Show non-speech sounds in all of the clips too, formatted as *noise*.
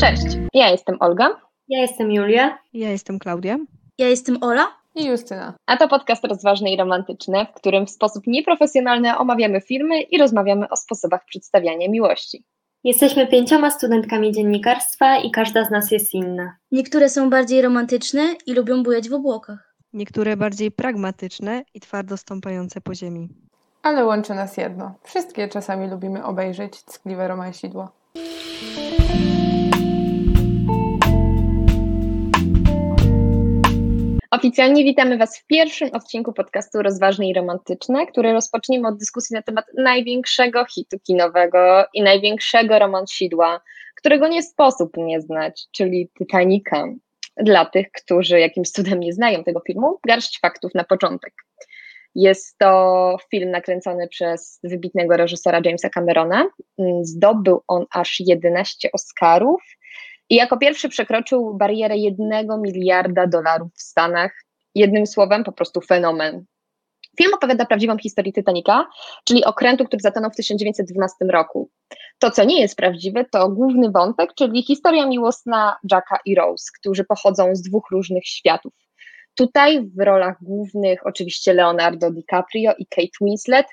Cześć, ja jestem Olga. Ja jestem Julia. Ja jestem Klaudia. Ja jestem Ola. I Justyna. A to podcast rozważny i romantyczny, w którym w sposób nieprofesjonalny omawiamy filmy i rozmawiamy o sposobach przedstawiania miłości. Jesteśmy pięcioma studentkami dziennikarstwa i każda z nas jest inna. Niektóre są bardziej romantyczne i lubią bujać w obłokach. Niektóre bardziej pragmatyczne i twardo stąpające po ziemi. Ale łączy nas jedno. Wszystkie czasami lubimy obejrzeć ckliwe romansidło. Oficjalnie witamy Was w pierwszym odcinku podcastu Rozważny i Romantyczne, który rozpoczniemy od dyskusji na temat największego hitu kinowego i największego romansidła, którego nie sposób nie znać, czyli Titanica. Dla tych, którzy jakimś cudem nie znają tego filmu, garść faktów na początek. Jest to film nakręcony przez wybitnego reżysera Jamesa Camerona. Zdobył on aż 11 Oscarów i jako pierwszy przekroczył barierę jednego miliarda dolarów w Stanach. Jednym słowem, po prostu fenomen. Film opowiada prawdziwą historię Titanica, czyli okrętu, który zatonął w 1912 roku. To, co nie jest prawdziwe, to główny wątek, czyli historia miłosna Jacka i Rose, którzy pochodzą z dwóch różnych światów. Tutaj w rolach głównych oczywiście Leonardo DiCaprio i Kate Winslet,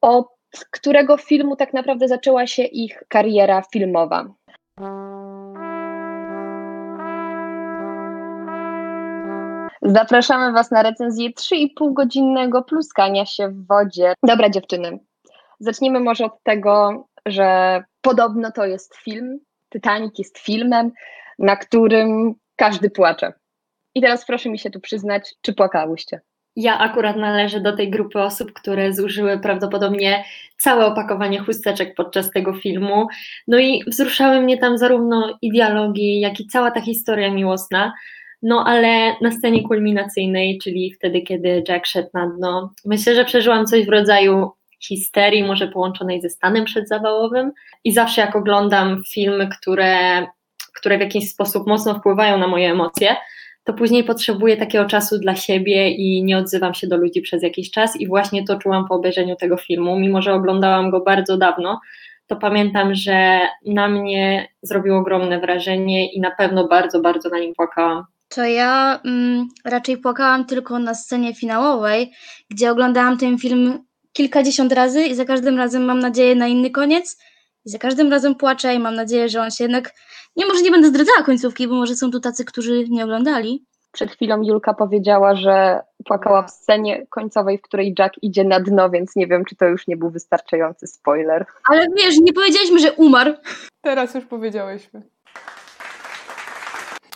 od którego filmu tak naprawdę zaczęła się ich kariera filmowa. Zapraszamy Was na recenzję 3,5 godzinnego pluskania się w wodzie. Dobra dziewczyny, zacznijmy może od tego, że podobno to jest film, Titanic jest filmem, na którym każdy płacze. I teraz proszę mi się tu przyznać, czy płakałyście? Ja akurat należę do tej grupy osób, które zużyły prawdopodobnie całe opakowanie chusteczek podczas tego filmu. No i wzruszały mnie tam zarówno i dialogi, jak i cała ta historia miłosna. No ale na scenie kulminacyjnej, czyli wtedy, kiedy Jack szedł na dno, myślę, że przeżyłam coś w rodzaju histerii, może połączonej ze stanem przedzawałowym. I zawsze jak oglądam filmy, które, które w jakiś sposób mocno wpływają na moje emocje, to później potrzebuję takiego czasu dla siebie i nie odzywam się do ludzi przez jakiś czas. I właśnie to czułam po obejrzeniu tego filmu, mimo że oglądałam go bardzo dawno. To pamiętam, że na mnie zrobiło ogromne wrażenie i na pewno bardzo, bardzo na nim płakałam. To ja mm, raczej płakałam tylko na scenie finałowej, gdzie oglądałam ten film kilkadziesiąt razy i za każdym razem mam nadzieję na inny koniec. I za każdym razem płaczę i mam nadzieję, że on się jednak. Nie, może nie będę zdradzała końcówki, bo może są tu tacy, którzy nie oglądali. Przed chwilą Julka powiedziała, że płakała w scenie końcowej, w której Jack idzie na dno, więc nie wiem, czy to już nie był wystarczający spoiler. Ale wiesz, nie powiedzieliśmy, że umarł. Teraz już powiedziałyśmy.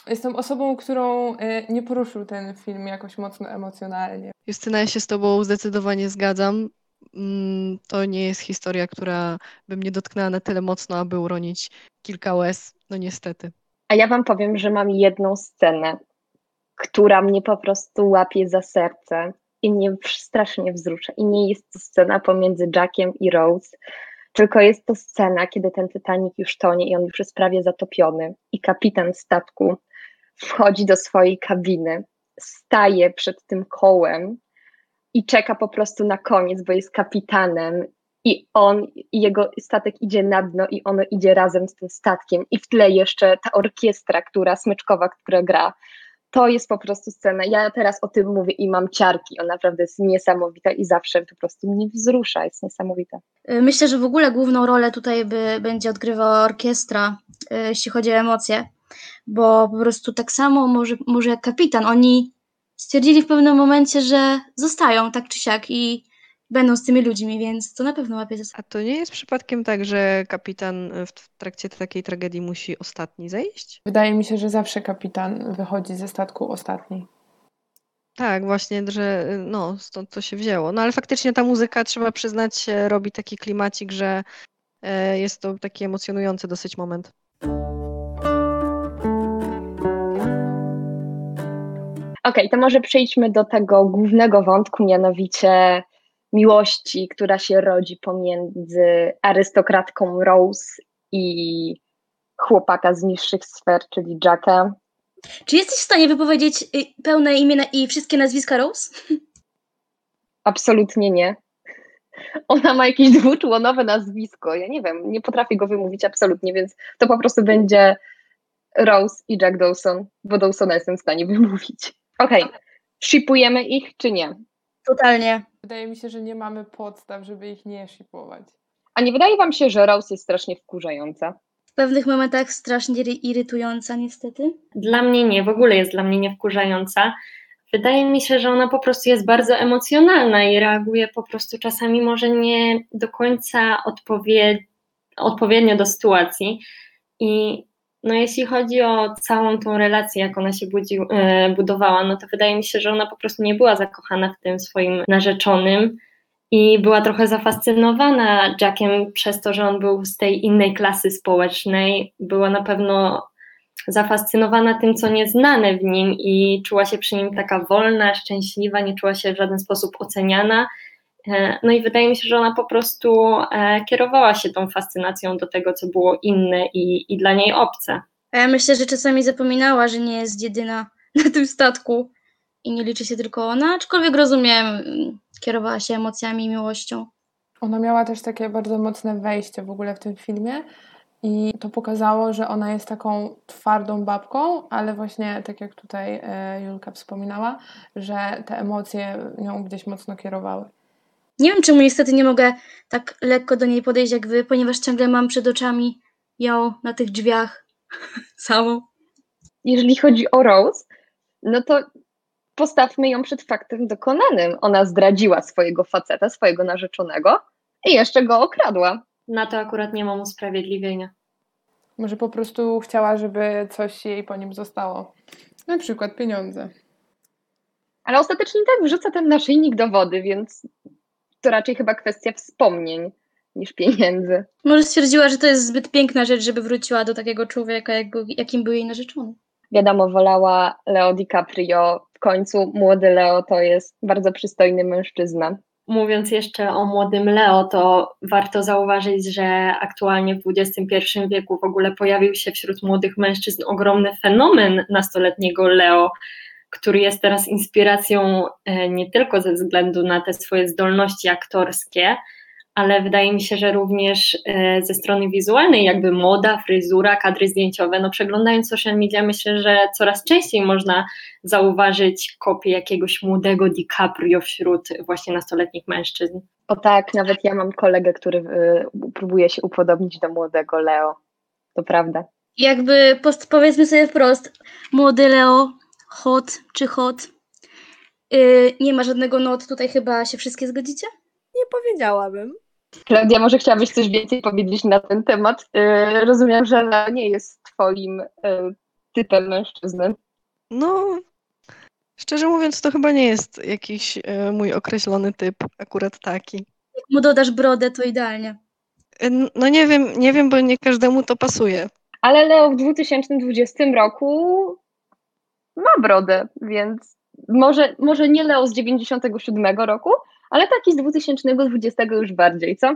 Jestem osobą, którą e, nie poruszył ten film jakoś mocno emocjonalnie. Justyna, ja się z Tobą zdecydowanie zgadzam. Mm, to nie jest historia, która by mnie dotknęła na tyle mocno, aby uronić kilka łez. No niestety. A ja Wam powiem, że mam jedną scenę, która mnie po prostu łapie za serce i mnie strasznie wzrusza. I nie jest to scena pomiędzy Jackiem i Rose, tylko jest to scena, kiedy ten Titanic już tonie i on już jest prawie zatopiony i kapitan statku wchodzi do swojej kabiny, staje przed tym kołem i czeka po prostu na koniec, bo jest kapitanem i on, i jego statek idzie na dno i ono idzie razem z tym statkiem i w tle jeszcze ta orkiestra, która, smyczkowa, która gra. To jest po prostu scena. Ja teraz o tym mówię i mam ciarki. Ona naprawdę jest niesamowita i zawsze po prostu mnie wzrusza. Jest niesamowita. Myślę, że w ogóle główną rolę tutaj by, będzie odgrywała orkiestra, jeśli chodzi o emocje bo po prostu tak samo może, może jak kapitan, oni stwierdzili w pewnym momencie, że zostają tak czy siak i będą z tymi ludźmi, więc to na pewno łapie za A to nie jest przypadkiem tak, że kapitan w trakcie takiej tragedii musi ostatni zejść? Wydaje mi się, że zawsze kapitan wychodzi ze statku ostatni. Tak, właśnie, że no, stąd to się wzięło. No ale faktycznie ta muzyka, trzeba przyznać, robi taki klimacik, że e, jest to taki emocjonujący dosyć moment. Okej, okay, to może przejdźmy do tego głównego wątku, mianowicie miłości, która się rodzi pomiędzy arystokratką Rose i chłopaka z niższych sfer, czyli Jacka. Czy jesteś w stanie wypowiedzieć y, pełne imię i wszystkie nazwiska Rose? *laughs* Absolutnie nie. Ona ma jakieś dwuczłonowe nazwisko. Ja nie wiem, nie potrafię go wymówić absolutnie, więc to po prostu będzie Rose i Jack Dawson, bo Dawsona jestem w stanie *laughs* wymówić. Okej, okay. shipujemy ich czy nie? Totalnie. Wydaje mi się, że nie mamy podstaw, żeby ich nie shipować. A nie wydaje wam się, że Rose jest strasznie wkurzająca? W pewnych momentach strasznie irytująca niestety. Dla mnie nie, w ogóle jest dla mnie niewkurzająca. Wydaje mi się, że ona po prostu jest bardzo emocjonalna i reaguje po prostu czasami może nie do końca odpowie, odpowiednio do sytuacji. I no jeśli chodzi o całą tą relację, jak ona się budzi, e, budowała, no to wydaje mi się, że ona po prostu nie była zakochana w tym swoim narzeczonym i była trochę zafascynowana Jackiem przez to, że on był z tej innej klasy społecznej. Była na pewno zafascynowana tym, co nieznane w nim i czuła się przy nim taka wolna, szczęśliwa, nie czuła się w żaden sposób oceniana. E, no i wydaje mi się, że ona po prostu e, kierowała się tą fascynacją do tego, co było inne i, i dla niej obce. A ja myślę, że czasami zapominała, że nie jest jedyna *laughs* na tym statku i nie liczy się tylko ona, aczkolwiek rozumiem, kierowała się emocjami i miłością. Ona miała też takie bardzo mocne wejście w ogóle w tym filmie i to pokazało, że ona jest taką twardą babką, ale właśnie tak jak tutaj e, Julka wspominała, że te emocje nią gdzieś mocno kierowały. Nie wiem, czemu niestety nie mogę tak lekko do niej podejść jak wy, ponieważ ciągle mam przed oczami ją na tych drzwiach *laughs* samą. Jeżeli chodzi o Rose, no to postawmy ją przed faktem dokonanym. Ona zdradziła swojego faceta, swojego narzeczonego i jeszcze go okradła. Na to akurat nie mam usprawiedliwienia. Może po prostu chciała, żeby coś jej po nim zostało. Na przykład pieniądze. Ale ostatecznie tak wrzuca ten naszyjnik do wody, więc to raczej chyba kwestia wspomnień niż pieniędzy. Może stwierdziła, że to jest zbyt piękna rzecz, żeby wróciła do takiego człowieka, jak jakim był jej narzeczony. Wiadomo, wolała Leo DiCaprio. W końcu młody Leo to jest bardzo przystojny mężczyzna. Mówiąc jeszcze o młodym Leo, to warto zauważyć, że aktualnie w XXI wieku w ogóle pojawił się wśród młodych mężczyzn ogromny fenomen nastoletniego Leo, który jest teraz inspiracją e, nie tylko ze względu na te swoje zdolności aktorskie, ale wydaje mi się, że również e, ze strony wizualnej, jakby moda, fryzura, kadry zdjęciowe. No przeglądając social media, myślę, że coraz częściej można zauważyć kopię jakiegoś młodego DiCaprio wśród właśnie nastoletnich mężczyzn. O tak, nawet ja mam kolegę, który y, próbuje się upodobnić do młodego Leo. To prawda. Jakby powiedzmy sobie wprost, młody Leo, hot czy hot, yy, nie ma żadnego not, tutaj chyba się wszystkie zgodzicie? Nie powiedziałabym. Klaudia, może chciałabyś coś więcej powiedzieć na ten temat? Yy, rozumiem, że nie jest twoim yy, typem mężczyzny. No, szczerze mówiąc, to chyba nie jest jakiś yy, mój określony typ, akurat taki. Jak mu dodasz brodę, to idealnie. No nie wiem, nie wiem, bo nie każdemu to pasuje. Ale Leo w 2020 roku ma brodę, więc może, może nie Leo z 97 roku, ale taki z 2020 już bardziej, co?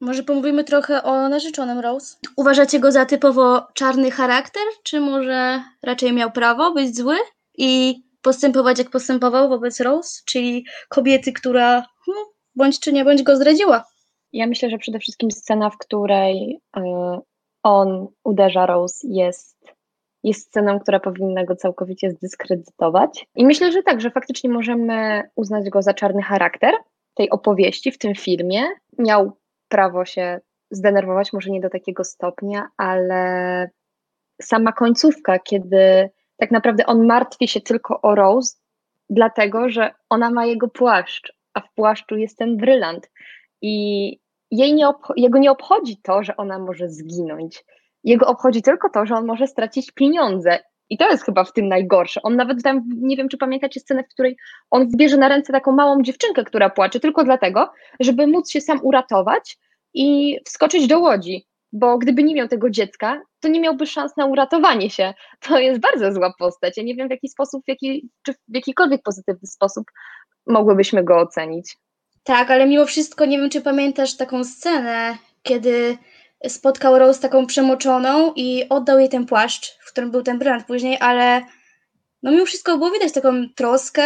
Może pomówimy trochę o narzeczonym Rose. Uważacie go za typowo czarny charakter, czy może raczej miał prawo być zły i postępować jak postępował wobec Rose, czyli kobiety, która no, bądź czy nie bądź go zdradziła? Ja myślę, że przede wszystkim scena, w której y, on uderza Rose jest jest sceną, która powinna go całkowicie zdyskredytować. I myślę, że tak, że faktycznie możemy uznać go za czarny charakter tej opowieści w tym filmie. Miał prawo się zdenerwować, może nie do takiego stopnia, ale sama końcówka, kiedy tak naprawdę on martwi się tylko o Rose, dlatego że ona ma jego płaszcz, a w płaszczu jest ten brylant. I jej nie jego nie obchodzi to, że ona może zginąć. Jego obchodzi tylko to, że on może stracić pieniądze. I to jest chyba w tym najgorsze. On nawet tam, nie wiem, czy pamiętacie scenę, w której on zbierze na ręce taką małą dziewczynkę, która płacze, tylko dlatego, żeby móc się sam uratować i wskoczyć do łodzi. Bo gdyby nie miał tego dziecka, to nie miałby szans na uratowanie się. To jest bardzo zła postać. Ja nie wiem, w jaki sposób, w jaki, czy w jakikolwiek pozytywny sposób mogłybyśmy go ocenić. Tak, ale mimo wszystko nie wiem, czy pamiętasz taką scenę, kiedy spotkał Rose taką przemoczoną i oddał jej ten płaszcz, w którym był ten brylant później, ale no mimo wszystko było widać taką troskę,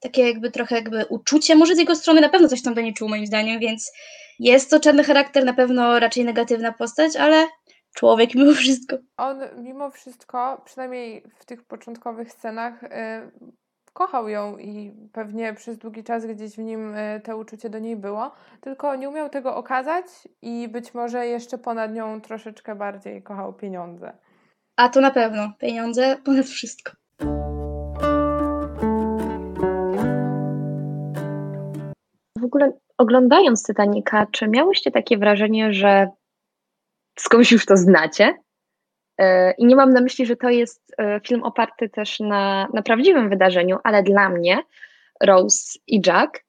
takie jakby trochę jakby uczucie, może z jego strony na pewno coś tam do niej czuł moim zdaniem, więc jest to czarny charakter, na pewno raczej negatywna postać, ale człowiek mimo wszystko. On mimo wszystko, przynajmniej w tych początkowych scenach, y, kochał ją i pewnie przez długi czas gdzieś w nim y, to uczucie do niej było, tylko nie umiał tego okazać i być może jeszcze ponad nią troszeczkę bardziej kochał pieniądze. A to na pewno, pieniądze ponad wszystko. W ogóle oglądając Titanica, czy miałyście takie wrażenie, że skądś już to znacie? E, I nie mam na myśli, że to jest e, film oparty też na, na prawdziwym wydarzeniu, ale dla mnie Rose i Jack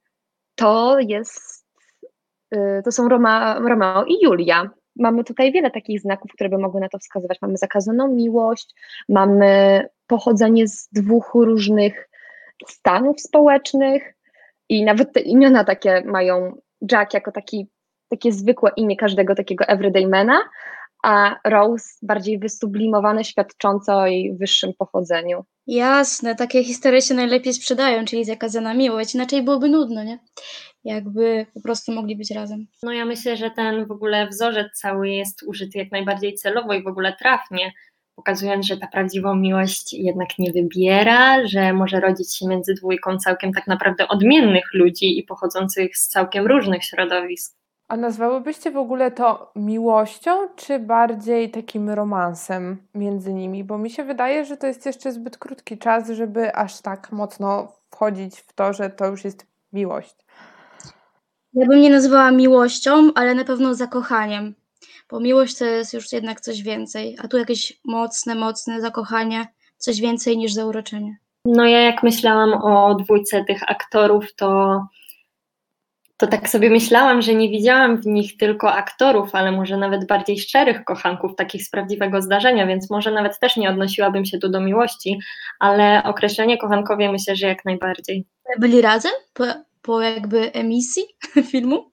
to jest, e, to są Roma, Romeo i Julia. Mamy tutaj wiele takich znaków, które by mogły na to wskazywać. Mamy zakazaną miłość, mamy pochodzenie z dwóch różnych stanów społecznych i nawet te imiona takie mają Jack jako taki, takie zwykłe imię każdego takiego everydaymana, a Rose bardziej wysublimowane, świadczące o jej wyższym pochodzeniu. Jasne, takie historie się najlepiej sprzedają, czyli zakazana miłość, inaczej byłoby nudno, nie? Jakby po prostu mogli być razem. No ja myślę, że ten w ogóle wzorzec cały jest użyty jak najbardziej celowo i w ogóle trafnie, pokazując, że ta prawdziwą miłość jednak nie wybiera, że może rodzić się między dwójką całkiem tak naprawdę odmiennych ludzi i pochodzących z całkiem różnych środowisk. A nazwałybyście w ogóle to miłością, czy bardziej takim romansem między nimi? Bo mi się wydaje, że to jest jeszcze zbyt krótki czas, żeby aż tak mocno wchodzić w to, że to już jest miłość. Ja bym nie nazywała miłością, ale na pewno zakochaniem, bo miłość to jest już jednak coś więcej, a tu jakieś mocne, mocne zakochanie, coś więcej niż zauroczenie. No ja jak myślałam o dwójce tych aktorów, to to tak sobie myślałam, że nie widziałam w nich tylko aktorów, ale może nawet bardziej szczerych kochanków, takich z prawdziwego zdarzenia, więc może nawet też nie odnosiłabym się tu do miłości, ale określenie kochankowie myślę, że jak najbardziej. Byli razem po, po jakby emisji *laughs* filmu?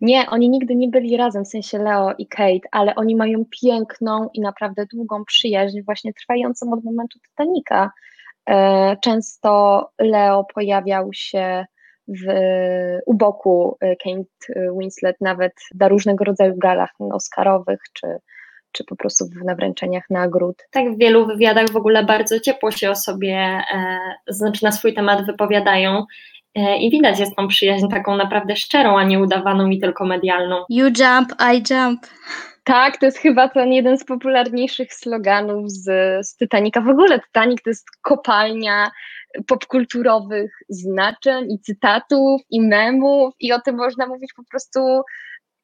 Nie, oni nigdy nie byli razem, w sensie Leo i Kate, ale oni mają piękną i naprawdę długą przyjaźń, właśnie trwającą od momentu Titanica. E, często Leo pojawiał się w, u boku e, Kate Winslet nawet na różnego rodzaju galach oscarowych, czy, czy po prostu na wręczeniach nagród. Tak, w wielu wywiadach w ogóle bardzo ciepło się o sobie, e, znaczy na swój temat wypowiadają e, i widać jest tą przyjaźń taką naprawdę szczerą, a nie udawaną i tylko medialną. You jump, I jump. Tak, to jest chyba ten jeden z popularniejszych sloganów z, z Titanica. W ogóle Titanic to jest kopalnia popkulturowych znaczeń i cytatów i memów i o tym można mówić po prostu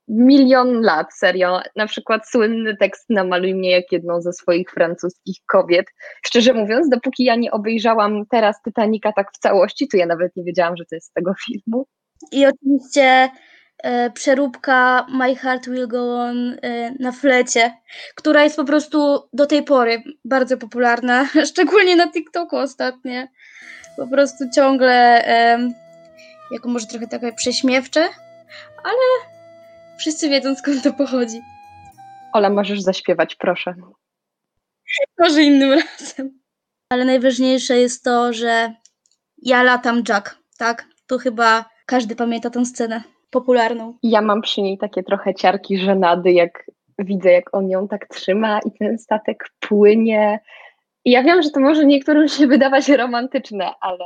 milion lat, serio. Na przykład słynny tekst Namaluj mnie jak jedną ze swoich francuskich kobiet. Szczerze mówiąc, dopóki ja nie obejrzałam teraz Titanica tak w całości, to ja nawet nie wiedziałam, że to jest z tego filmu. I oczywiście przeróbka My Heart Will Go On e, na flecie, która jest po prostu do tej pory bardzo popularna, *laughs* szczególnie na TikToku ostatnio po prostu ciągle um, jako może trochę takie prześmiewcze, ale wszyscy wiedzą skąd to pochodzi. Ola, możesz zaśpiewać, proszę. Może innym razem. Ale najważniejsze jest to, że ja latam Jack, tak? To chyba każdy pamięta tę scenę popularną. Ja mam przy niej takie trochę ciarki żenady, jak widzę, jak on ją tak trzyma i ten statek płynie i ja wiem, że to może niektórym się wydawać romantyczne, ale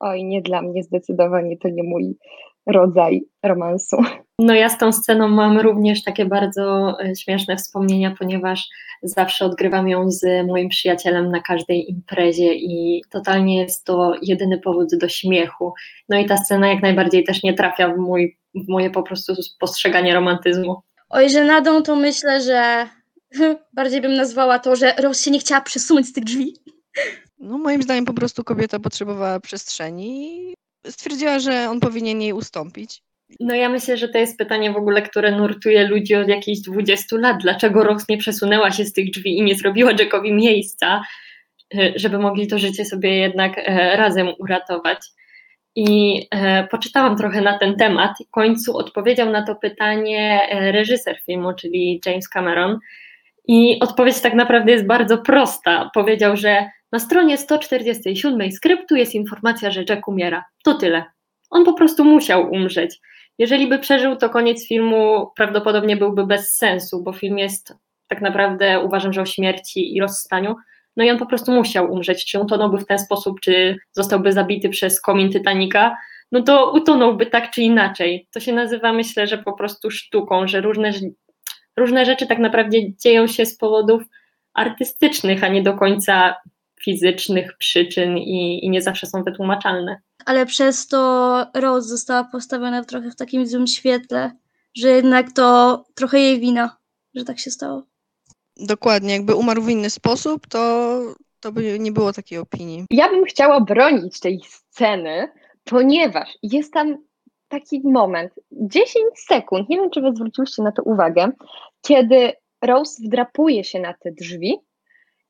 oj, nie dla mnie zdecydowanie to nie mój rodzaj romansu. No ja z tą sceną mam również takie bardzo e, śmieszne wspomnienia, ponieważ zawsze odgrywam ją z moim przyjacielem na każdej imprezie i totalnie jest to jedyny powód do śmiechu. No i ta scena jak najbardziej też nie trafia w, mój, w moje po prostu postrzeganie romantyzmu. Oj, że nadą to myślę, że *laughs* Bardziej bym nazwała to, że Rose się nie chciała przesunąć z tych drzwi. No moim zdaniem po prostu kobieta potrzebowała przestrzeni stwierdziła, że on powinien jej ustąpić. No ja myślę, że to jest pytanie w ogóle, które nurtuje ludzi od jakichś 20 lat. Dlaczego Rose nie przesunęła się z tych drzwi i nie zrobiła Jackowi miejsca, e, żeby mogli to życie sobie jednak e, razem uratować? I e, poczytałam trochę na ten temat. W końcu odpowiedział na to pytanie reżyser filmu, czyli James Cameron, i odpowiedź tak naprawdę jest bardzo prosta. Powiedział, że Na stronie 147 skryptu jest informacja, że Jack umiera. To tyle. On po prostu musiał umrzeć. Jeżeli by przeżył, to koniec filmu prawdopodobnie byłby bez sensu, bo film jest tak naprawdę, uważam, że o śmierci i rozstaniu. No i on po prostu musiał umrzeć. Czy utonąłby w ten sposób, czy zostałby zabity przez komin Titanica, no to utonąłby tak czy inaczej. To się nazywa, myślę, że po prostu sztuką, że różne, różne rzeczy tak naprawdę dzieją się z powodów artystycznych, a nie do końca fizycznych przyczyn i, i nie zawsze są wytłumaczalne. Ale przez to Rose została postawiona trochę w takim złym świetle, że jednak to trochę jej wina, że tak się stało. Dokładnie, jakby umarł w inny sposób, to, to by nie było takiej opinii. Ja bym chciała bronić tej sceny, ponieważ jest tam taki moment, 10 sekund, nie wiem, czy wy zwróciliście na to uwagę, kiedy Rose wdrapuje się na te drzwi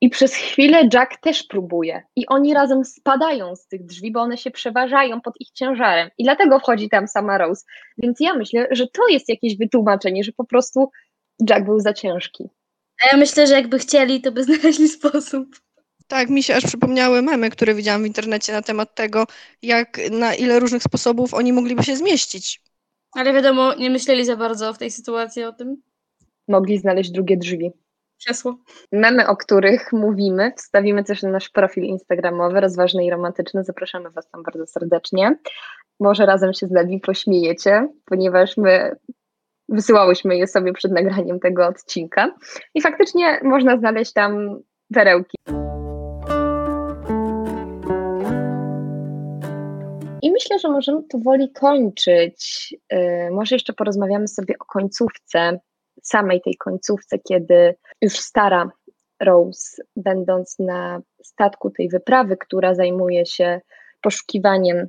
i przez chwilę Jack też próbuje. I oni razem spadają z tych drzwi, bo one się przeważają pod ich ciężarem. I dlatego wchodzi tam sama Rose. Więc ja myślę, że to jest jakieś wytłumaczenie, że po prostu Jack był za ciężki. A ja myślę, że jakby chcieli, to by *laughs* znaleźli sposób. Tak, mi się aż przypomniały memy, które widziałam w internecie na temat tego, jak na ile różnych sposobów oni mogliby się zmieścić. Ale wiadomo, nie myśleli za bardzo w tej sytuacji o tym. Mogli znaleźć drugie drzwi. Krzesło. Memy, o których mówimy, wstawimy też na nasz profil instagramowy, rozważny i romantyczny. Zapraszamy Was tam bardzo serdecznie. Może razem się z nami pośmiejecie, ponieważ my wysyłałyśmy je sobie przed nagraniem tego odcinka. I faktycznie można znaleźć tam perełki. I myślę, że możemy powoli kończyć. Yy, może jeszcze porozmawiamy sobie o końcówce, samej tej końcówce, kiedy już stara Rose, będąc na statku tej wyprawy, która zajmuje się poszukiwaniem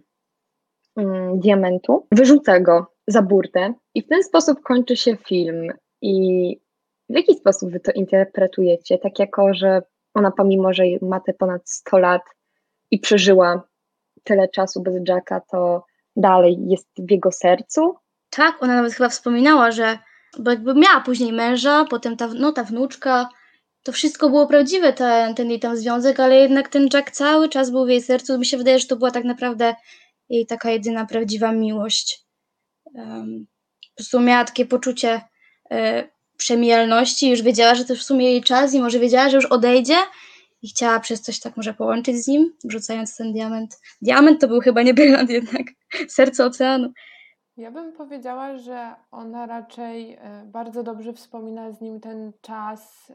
mm, diamentu, wyrzuca go za burtę i w ten sposób kończy się film. I w jaki sposób wy to interpretujecie? Tak jako, że ona pomimo, że ma te ponad 100 lat i przeżyła tyle czasu bez Jacka, to dalej jest w jego sercu? Tak, ona nawet chyba wspominała, że bo jakby miała później męża, potem ta, no, ta wnuczka, to wszystko było prawdziwe, ten, ten jej tam związek, ale jednak ten Jack cały czas był w jej sercu. Mi się wydaje, że to była tak naprawdę jej taka jedyna prawdziwa miłość. Um, po prostu miała takie poczucie e, przemijalności, już wiedziała, że to w sumie jej czas i może wiedziała, że już odejdzie i chciała przez coś tak może połączyć z nim, wrzucając ten diament. Diament to był chyba nie brylant *laughs* jednak, serce oceanu. Ja bym powiedziała, że ona raczej e, bardzo dobrze wspomina z nim ten czas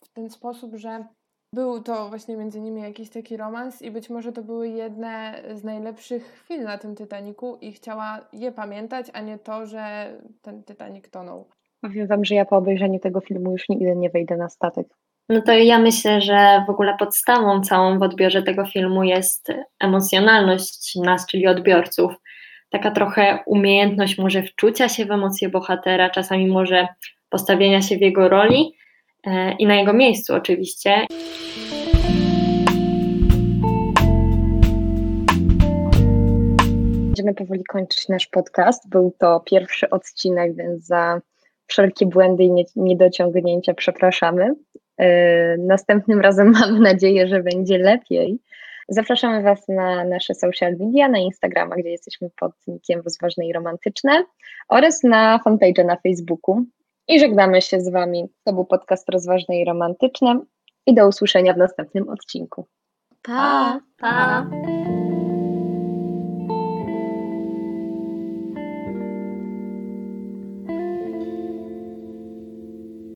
w ten sposób, że był to właśnie między nimi jakiś taki romans i być może to były jedne z najlepszych chwil na tym Titaniku i chciała je pamiętać, a nie to, że ten Titanic tonął. Powiem wam, że ja po obejrzeniu tego filmu już nigdy nie wejdę na statek. No to ja myślę, że w ogóle podstawą całą w odbiorze tego filmu jest emocjonalność nas, czyli odbiorców taka trochę umiejętność może wczucia się w emocje bohatera, czasami może postawienia się w jego roli e, i na jego miejscu oczywiście. Będziemy powoli kończyć nasz podcast. Był to pierwszy odcinek, więc za wszelkie błędy i niedociągnięcia przepraszamy. E, następnym razem *laughs* mam nadzieję, że będzie lepiej. Zapraszamy Was na nasze social media, na Instagrama, gdzie jesteśmy pod nickiem Rozważne i Romantyczne oraz na fanpage na Facebooku. I żegnamy się z Wami. To był podcast Rozważne i Romantyczne i do usłyszenia w następnym odcinku. Pa! pa.